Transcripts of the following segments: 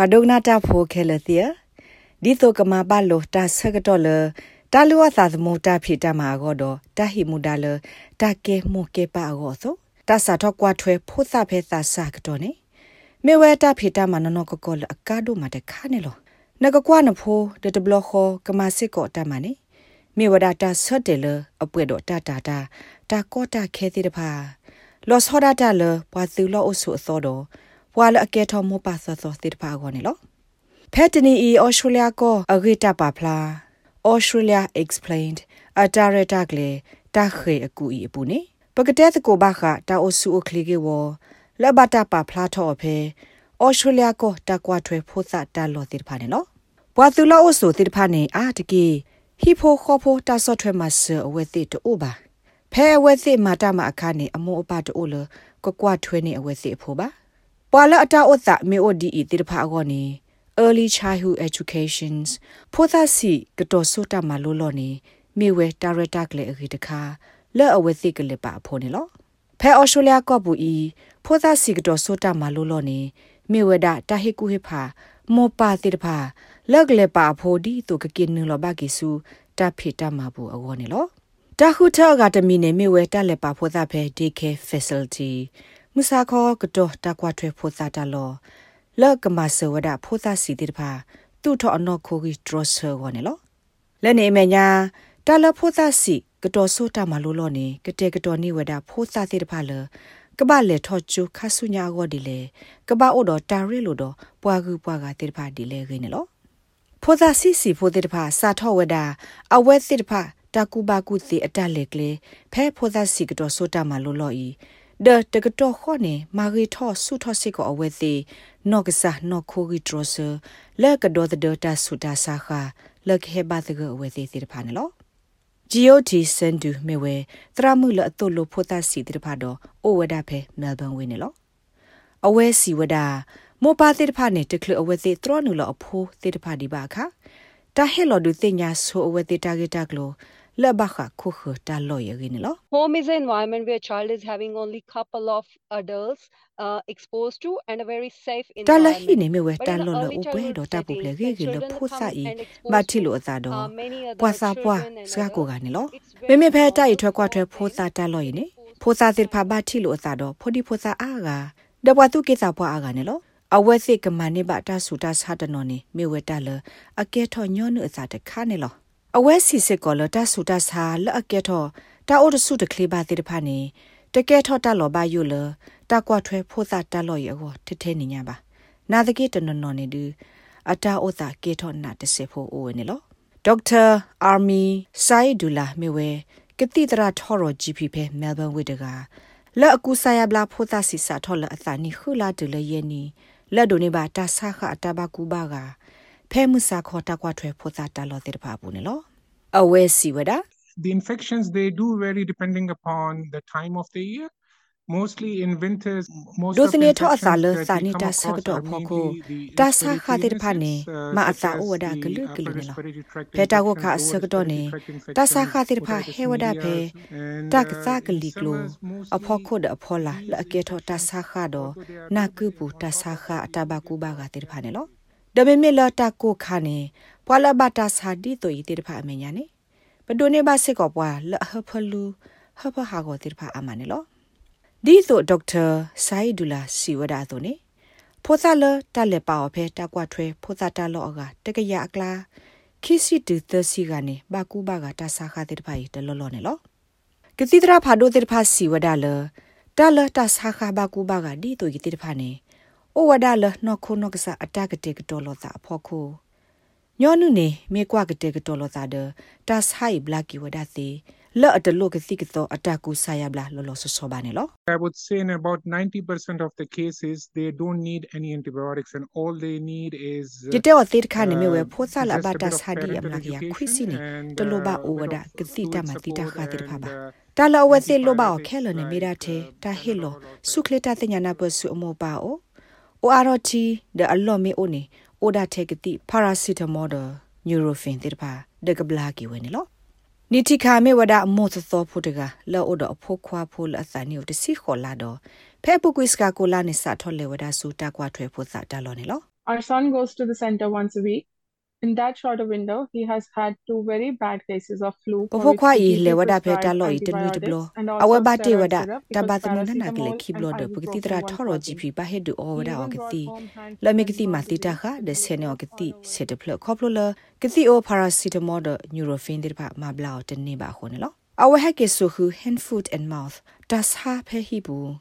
ဘဒုနာတာဖိုခဲလတီဒီတိုကမဘာလိုတာဆကတော့လတာလူဝသာသမုတာဖိတမှာကောတော့တာဟိမူဒါလတာကေမူကေပါအောဆိုတာစာတော့ကွာထွဲဖိုးသဖဲသာစာကတော့နေမေဝဲတာဖိတမှာနော်ကကောလအကားတို့မှာတခါနေလောနကကွာနဖိုးဒတဘလခောကမစစ်ကောတမနေမေဝဒတာဆတ်တယ်လအပွေတော့တာတာတာတာကောတာခဲသေးတဖာလောစောဒတာလပွာသူလောအဆုအသောတော့ ပွာလအကဲထောမောပါသောသောသေးတဖာကောနေလောဖက်တနီအီအော်စတြေးလျကောအဂိတပါဖလာ Australia explained အတာရတာကလေတာခေအကူအီအပူနေပကတဲ့ကိုဘာခတာအိုဆူအခလီကေဝလဘတာပါဖလာထောဖေ Australia ကိုတကွာထွဲဖို့သတာလောတိဖာနေလောဘွာသူလောအိုဆိုတိဖာနေအာတကီဟီဖိုခေါဖိုတာဆော့ထွဲမဆအဝဲတိတူပါဖဲအဝဲတိမာတာမအခါနေအမောအပတူလကကွာထွဲနေအဝဲတိဖို့ပါ ပွာလအတာအိုသမေအိုဒီအီတိဖာအကောနေ early childhood educations ဖိုသာစီကတော့ဆိုတာမလို့လို့နေမိဝဲဒါရတာကလေးအခိတခါလက်အဝဲသိကလေးပါဖို့နေလို့ဖဲအော်စတြေးလျကော့ဘူးဤဖိုသာစီကတော့ဆိုတာမလို့လို့နေမိဝဲဒါတာဟိကူဟိဖာမောပါတိတဖာလက်ကလေးပါဖို့ဒီသူကကင်းနလောဘကိစုတဖိတမဘူးအောနေလို့တခုထောကတမီနေမိဝဲတက်လက်ပါဖို့သားဖဲ DK facility မုစာခောကတော့တကွာထွဲဖို့သားတလောလောက်ကမဆဝဒဖိုးသားစီတိတဖာသူ့ထောအနော့ခိုဂီဒရဆာဝနေလောလဲနေမညာတလဖိုးသားစီကတော်ဆိုတာမလို့လောနေကတဲ့ကတော်နေဝဒဖိုးသားတိတဖာလကပလေထောချူခဆုညာဂောဒီလေကပအိုတော်တာရီလိုတော့ပွားကူပွားကတိတဖာဒီလေခင်းနေလောဖိုးသားစီစီဖိုးတိတဖာစာထောဝဒအဝဲတိတဖာတကူဘာကူစီအတက်လေကလေဖဲဖိုးသားစီကတော်ဆိုတာမလို့လောဤ ဒတကတော့ခေါနေမာဂီထောဆုထောစစ်ကိုအဝဲသေးနော့ကစားနော့ခိုဂီဒရဆာလက်ကဒေါ်ဒတာဆုတာစာခါလက်ခေဘာတကအဝဲသေးသေးတဖာနော် GOT စန်ဒူမေဝဲတရမှုလအတုလို့ဖို့တာစီတဖာတော့အိုဝဒဖဲမဲလ်ဘန်ဝင်းနော်အဝဲစီဝဒမောပါတိတဖာနေတကလအဝဲသေးတရနုလအဖိုးတိတဖာဒီပါခါတာဟဲလော်ဒူတင်ညာဆိုအဝဲသေးတာဂီတာကလော လဘခခုခတာလောရင်းလော home is an environment where child is having only couple of adults uh, exposed to and a very safe environment တလဟိနေမြဝဲတန်လောလဥပွဲတော့တပ်ပုပလေခေခေလဖိုစာဤမတိလိုအသာတော့ပွာစာပွာစကားကိုကနေလောမေမေဖဲတိုက်ထွက်ကွာထွက်ဖိုစာတလောရင်းနေဖိုစာစစ်ဖာဘာတိလိုအသာတော့ဖိုဒီဖိုစာအားကဒဘဝတုကေစာပွာအားကနေလောအဝဲစိကမနိဘတာဆူတာစာတနော်နေမေဝဲတလအကဲထောညောနုအစာတခါနေလော အဝဲစီစစ်ကောလတဆူတဆာလအကဲထောတာအိုတဆုတကလေးပါတိတဖာနေတကဲထောတလောပါယုလတကွာထွဲဖိုးသာတလောရေကိုထထဲနေညာပါနာတကေတနနော်နေဒူအတာအိုတာကေထောနာတစေဖို့အိုဝနေလောဒေါက်တာအာမီဆိုင်ဒူလာမေဝဲကတိတရာထော်ရော GP ဖဲမဲလ်ဘန်ဝိတကလက်အကူဆာယဘလာဖိုးသာစီစာထော်လအသာနီခူလာတူလရဲ့နီလက်ဒိုနေပါတာဆာခအတဘကူဘာကဖဲမှုစာခေါ်တကွာထွဲဖို့သာတလောတဲ့ပါဘူးနော်အ ဝဲစီဝဒ The infections they do vary depending upon the time of the year mostly in winters most of the tho asala sani ta sakdo phoko ta sa khadir phane ma ata owada glu glu ne lo beta go kha sakdo ne ta sa khadir pha hewada phe ta ka sa gli glo apho kho da apho la la ke tho ta sa kha do na ku pu ta sa kha ataba ku ba ga tir pha ne lo ဒမေမေလာတာကိုခါနေပွာလဘတာစာဒီတိုဤတိတဖာအမေညာနေဘဒိုနေပါစစ်ကောပွာလဟဖလူဟဖဟာကိုတိတဖာအမနေလောဒီဆိုဒေါက်တာဆိုင်ဒူလာစီဝဒါဆိုနေဖိုသလတလက်ပါအဖဲတကွာထွဲဖိုသတလောကတကရအကလာခိစီတူသစီကနေဘာကူဘာကတဆာခတဲ့တဖိုင်တလောလောနေလောကတိတရာဖာဒိုတဲ့ဖာစီဝဒါလတလတဆာခဘာကူဘာကဒီတိုဤတိတဖာနေ ဩဝဒါလနခုနကစားအတကတေကတော်လို့သာဖို့ခုညောနုနေမေကွာကတေကတော်လို့သာဒတာဆိုင်ဘလာကီဝဒါစီလော့အတလို့ကစီကတော့အတကူဆာယဘလာလောလောဆဆောပါနေလော I would say in about 90% of the cases they don't need any antibiotics and all they need is ကြတဲ့ဝတိတခါနေမြဝဖိုးဆလာဘတာစာဒီအမလာကရခွိစီနေတလိုပါအိုဝဒကစီတမတိတခါတိဖာပါတာလောဝသိလိုပါခဲလနေမိတာသေးတာဟီလိုစုခလတာတညာနာပစုအမောပါအို ORT ဒအလော်မေအိုနေအိုဒါတက်ကတိပါရာစီတမောဒနျူရိုဖင်တိပါဒကဘလာကီဝဲနေလောနိတိခာမေဝဒအမောသသောဖုတကလောအိုဒအဖို့ခွာဖို့လအစနီကိုတစီခေါ်လာတော့ဖဲပုကွိစကာကိုလာနေစာထော်လေဝဒဆူတကွာထွဲဖို့စာတလောနေလော Our son goes to the center once a week. In that shorter window, he has had two very bad cases of flu. ပဖိုခွာဤလေဝဒဖေတာလောဤတနွီတဘလအဝဘတေဝဒတဘသမနနာကလေခိဘလဒပကတိတရာထော်ဂျီပီပါဟေဒူအောဝဒအောကတိလမေကတိမာတိတာခဒဆေနောကတိစေတဖလခေါပလလကတိအိုပါရာစီတမောဒညူရိုဖင်ဒီပါမဘလာတနေပါခေါ်နော်အဝဟကေဆူဟူ hand foot and mouth ဒတ်ဟာဖေဟီဘူး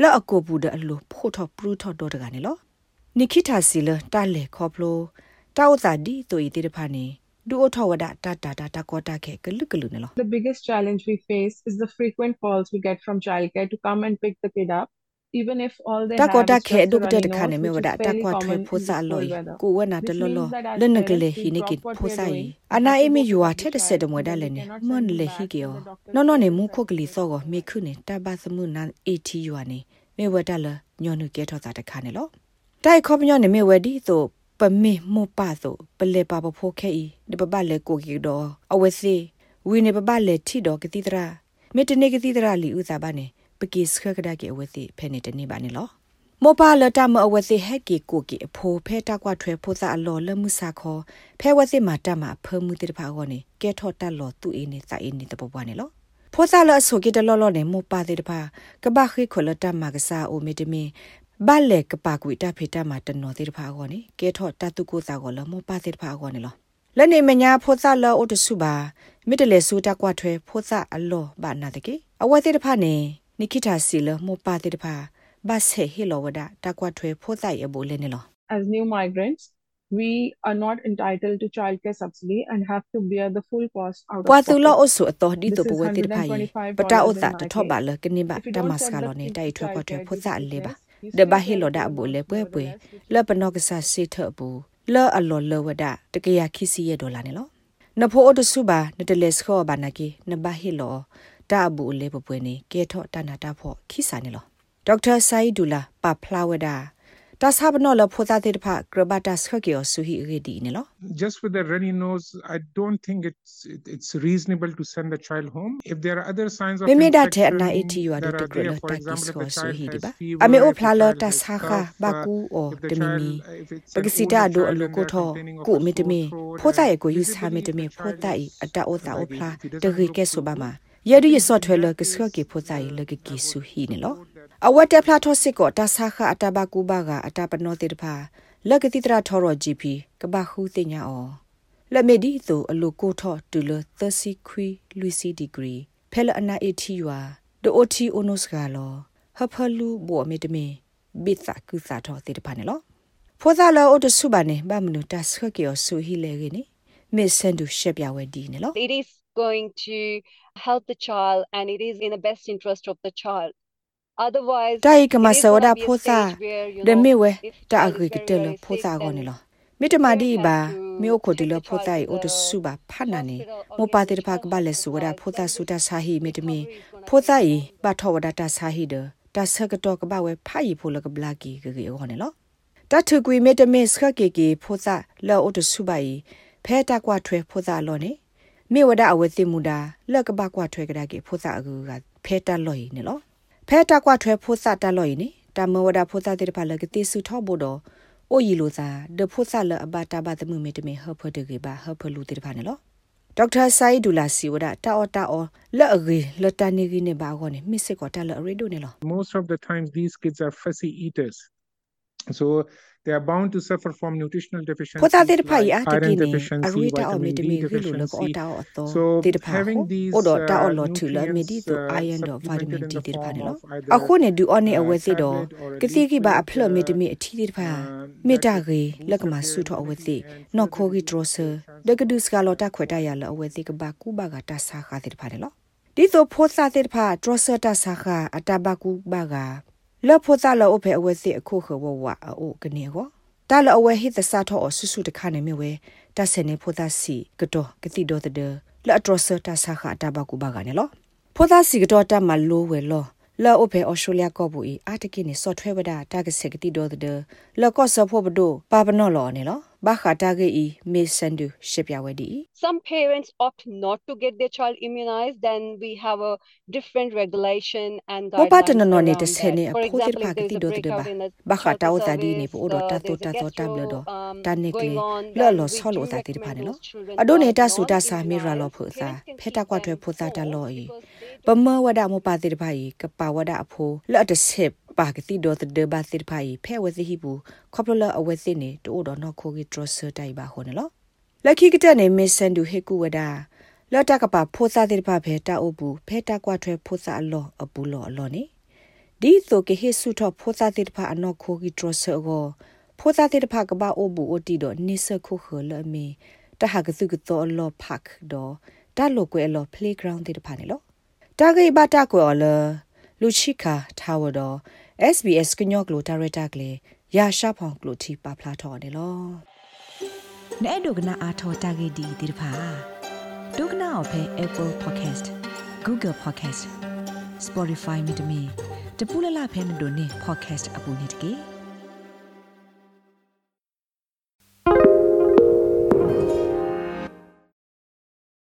လောအကိုဘူးဒအလိုဖို့ထော်ပရူထော်ဒေါ်တကနေလောနိခိ တာစီလတာလေခေါပလိုတောက်သာဒီတူဤတိတဖာနေဒူအထောဝဒတာတာတာတာကောတာခဲကလုကလုနော် The biggest challenge we face is the frequent calls we get from childcare to come and pick the kid up even if all they တာ have ကော is တာ just ခဲ a ဒုကတဲ့ runny ခါနေ nose, မေဝ which ဒ is တာ fairly ကွာထွဲ common ဖို in စာ this လော cold weather. ကိုဝနာတလောလောလနကလေဟိနေကိဖိုစာယအနာအေမီယူဝါတဲ့ဆက်တမွေဒါလည်းနေမွန်လေဟိကေယောနော်နော်နေမူခုတ်ကလေးစောကိုမေခုနေတာဘသမုနန်အေတီယူအနေမေဝဒလညောနုကဲထောတာတခါနေလောတိုင်ခေါပညောနေမေဝဒီဆို ပမေမောပါဆိုပလေပါပဖိုခဲဤဒီပပလေကိုကီတော့အဝစီဝီနေပပလေထီတော့ကတိတရာမေတနေကတိတရာလီဥစားပါနေပကိစခကဒါကေအဝစီဖဲနေတနေပါနေလောမောပါလတမအဝစီဟက်ကီကိုကီအဖိုးဖဲတကွာထွဲဖိုးစားအလော်လမှုစာခေါ်ဖဲဝစီမာတမဖမှုတိတဖာကောနေကဲထော့တက်လော်သူအင်းနေစာအင်းနေတပပွားနေလောဖိုးစားလအဆိုကီတလော်လော်နေမောပါတိတဖာကဘာခိခွလတမကစားအိုမီတမီ ဘာလေကပါကွေတာဖေတာမှာတနော်တိတဖာကောနေကဲထော့တတုကိုစာကောလမောပါတိတဖာကောနေလောလက်နေမညာဖိုးစားလော်အိုတဆုပါမိတလေဆူတကွာထွဲဖိုးစားအလော်ဘာနာတကေအဝတိတဖာနေနိခိတာစီလမောပါတိတဖာဘတ်ဆေဟီလောဝဒတကွာထွဲဖိုးဆိုင်အဘိုလဲနေလော As new migrants, we are not entitled to childcare subsidy and have to bear the full cost out of ပွာသူလော pocket. အဆုအတော်ဒီတပဝဲတိဖိုင်ပတာဥတာတထောပါလကနေပါတမစက လောနေတိုက်ထွဲကွာထွဲဖိုးစားလေပါဒဘဟီလောဒအဘိုလဲပွဲပွဲလပနောကဆာစီထဘူးလောအလောလောဝဒတကရခိစီရဒေါ်လာနေလောနဖိုအတဆုပါနတလေစခောဘာနာကီနဘဟီလောတာအဘူလေပပွဲနေကေထောတနာတာဖို့ခိစာနေလောဒေါက်တာဆိုင်ဒူလာပဖလာဝဒါ တာဆာဘနောလဖိုတာတေတဖဂရဘတာစခကေဆူဟီရီဒီနေလော just with a runny nose, I don't think it's it, it's reasonable to send the child home. If there are other signs of မေမေဒါတဲ့ infection နာအတီယူအဒ that တ are ကရ there, လ for တာကီ example, စ if ခ the ဆူ child ဟီဒီ has ပါ fever, အမေအို if ဖ the လာလ child တာ has ဆာခ cough, ဘာ uh, ကူအော် if the တမီ child, မီ uh, if it's ပ an ကစီ older တာဒိုအ child လူ and ကို they're ထော complaining of ကို a မီတ sore မီ throat ဖိုတာ and ရကိုယူဆ usually မီတ if မီ the ဖို child တာ is အတာအိုတာအို like ဖလာ if he တ doesn't ရီ look ကဲ too ဆိုပါမှာ good, ယရီရဆော့ထွဲလကစခကေဖိုတာလကကီဆူဟီနေလောအဝတ်တက်ဖလာထောစစ်ကိုတာဆာခအတာဘကူဘာကအတာပနောတေတဖာလကတိတရာထောရဂျီပီကဘာခူတင်ညာအောလက်မေဒီဆိုအလိုကိုထောတူလ30ခွီလူစီဒီဂရီဖဲလအနာအတီယူာဒိုအိုတီအိုနိုစကလောဟဖလူဘောမေတမီဘစ်စာကူစာထောတေတဖာနေလောဖောဇာလောအိုတဆုပါနေဘာမနူတာစခကေဆူဟီလေရနေမစ်ဆန်ဒူရှက်ပြဝဲဒီနေလော It is going to help the child and it is in the best interest of the child. Otherwise, တိုင်ကမ it is ဆော gonna ဒ be a ဖောစာ stage where, you ဒ know, မေဝဲ if တာ child အဂရိ is က very, တလ very ဖော sick, စာကော then နေလောမိတမဒီဘာ parents have to မြို့ကိုဒီလ take the ဖောတိုင် child အို to တ the ဆုပါဖတ်နာနေ hospital မော or ပါ get တေ the တဖာ child ကဘာလဲဆိုဝဒ hospitalized. ဖောတာ Then ဆုတာစာဟီမိတမီ recovery is gonna ဖောစာ take ဤ long. ဘာထောဝဒတာစာဟီဒတာဆကတော့ကဘာဝဲဖိုင်ဖိုလကဘလာကီဂရီအောနေလောတထုကွေမေတမေစခကေကေဖောစာလောအိုတဆုပါဤဖဲတာကွာထွဲဖောစာလောနေမေဝဒအဝဲတိမူတာလက်ကဘာကွာထွဲကဒါကေဖောစာအကူကဖဲတာလောဤနေလော ဖဲတာကွာထွဲဖောစာတလောဤနေတာမဝဒဖောစာတေတဖာလကတိစုထောဘောတော့အိုယီလိုသာဒဖောစာလအဘတာဘသမမေတမေဟဖဒကေဘာဟဖလူတေတဖာနေလောဒေါက်တာဆိုင်ဒူလာစီဝဒတာအော်တာအော်လက်အဂေလက်တနေကြီးနေပါကောနေမစ်စစ်ကောတာလက်အရီဒိုနေလော most of the times these kids are fussy eaters so they are bound to suffer from nutritional ဖောတာ deficiencies တေတဖာ like ဤအတ iron ကိနေအ deficiency ရီတာအော်မီ vitamin တ D မီဂီလိုလကော deficiency တာအော်တော့ so တေတဖာ having ဟို these အိုတော့တာအော် uh, လောထူလာမီဒီ nutrients တို uh, အိုင်ယန်တော့ဗိုက်တမင် supplemented ဒီ in the တေတဖာ form နေလော of either အခုနေဒူအော်နေအဝဲစစ်တော့ tablet or a ကတိကိပါအ liquid, ဖလမီတမီ uh, အထီတေတဖာ uh, မေတ္ that တာ is ကေလက်ကမ booster ဆုထောအဝဲ their သိ immunity and နော်ခို further ဂီဒရဆာ reduce the ဒကဒုစကလောတာခွေတရလအဝဲသိကဘာကူဘာကတာစာခါတေတဖာနေလောဒီတော့ဖောစာတေတဖာဒရဆာတာစာခါအတဘကူဘာက လောဖောစာလောအဖေအဝဲသိအခုခဝဝအိုကနေကောတာလအဝဲဟိတစာထောအဆုဆုတခါနေမြဝဲတဆနေဖောသားစီကတော့ကတိတော့တဲ့လောဒရဆာတာစာခါအတဘကူဘာကနေလောဖောသားစီကတော့တမလိုဝဲလောလောအဖေအော်စတြေးလျကောဘူးအတကိနေဆော့ထွဲဝဒတာကစကတိတော့တဲ့လောကော့ဆော့ဖို့ဘဒိုပါပနောလောနေလော ဘဘာခတာဂေဤမေဆန်ဒူရှစ်ပြဝဲဒီ Some parents opt not to get their child immunized, then we have a different regulation and ဘောပါ guidelines တနနော်နေ around တဆဲ that. နေ For အဖိုးတဲ့ example, ပါ if က there တိ is a ဒိုတဒ breakout ဘာ in the ဘာခ child တာဝ care တာဒီနေ service, ပို့တော့ uh, တ there's တူ a တတော့တပ်လ gastro, တော့ um, တနိကလေ going on, လော် then လော် we ဆောလို့ do တာတိဖာနေ recommend လို့ those children အဒို to နေ are တဆူတ not ဆာမီရာလော immunized. ဖို့စာ Parents can ဖဲတာ keep ကွာထွဲ them ဖို့စာတ informed လော်ဤ because they ပမဝဒမပါတိတဖာဤကပါဝဒအဖိုးလော်တစစ် ပါကတိဒေါ်တဒဘာတိတဖာဤဖဲဝစီဟိဘူးခေါပလလအဝစီနေတိုးတော့နော်ခိုဂီဒရဆတိုင်ပါဟောနော်လက်ခိကတဲ့နေမစ်ဆန်ဒူဟေကူဝဒလော်တကပါဖိုးစာတိတဖာဖဲတာအုပ်ဘူးဖဲတာကွာထွဲဖိုးစာအလောအပူလောအလောနေဒီဆိုကေဟေဆုထဖိုးစာတိတဖာအနော်ခိုဂီဒရဆအောဖိုးစာတိတဖာကပါအုပ်ဘူးအိုတီတော့နိစခုခလအမီတဟာကစုကတော့အလောဖက်တော့တလို့ကွယ်အလော playground တိတဖာနေလောတာဂိဘတာကွယ်အလောလူချိခါထားဝတော့ SBS ကညော့ကလိုဒါရတာကလေးရာရှာဖောင်ကလိုတီပါဖလာထော်တယ်လောနဲ့ဒုကနာအာထော်တာဂိဒီဒီတဖာဒုကနာအဖဲ Apple Podcast Google Podcast Spotify မြေတမီတပူလလဖဲနေတို့နေ podcast အပူနေတကေ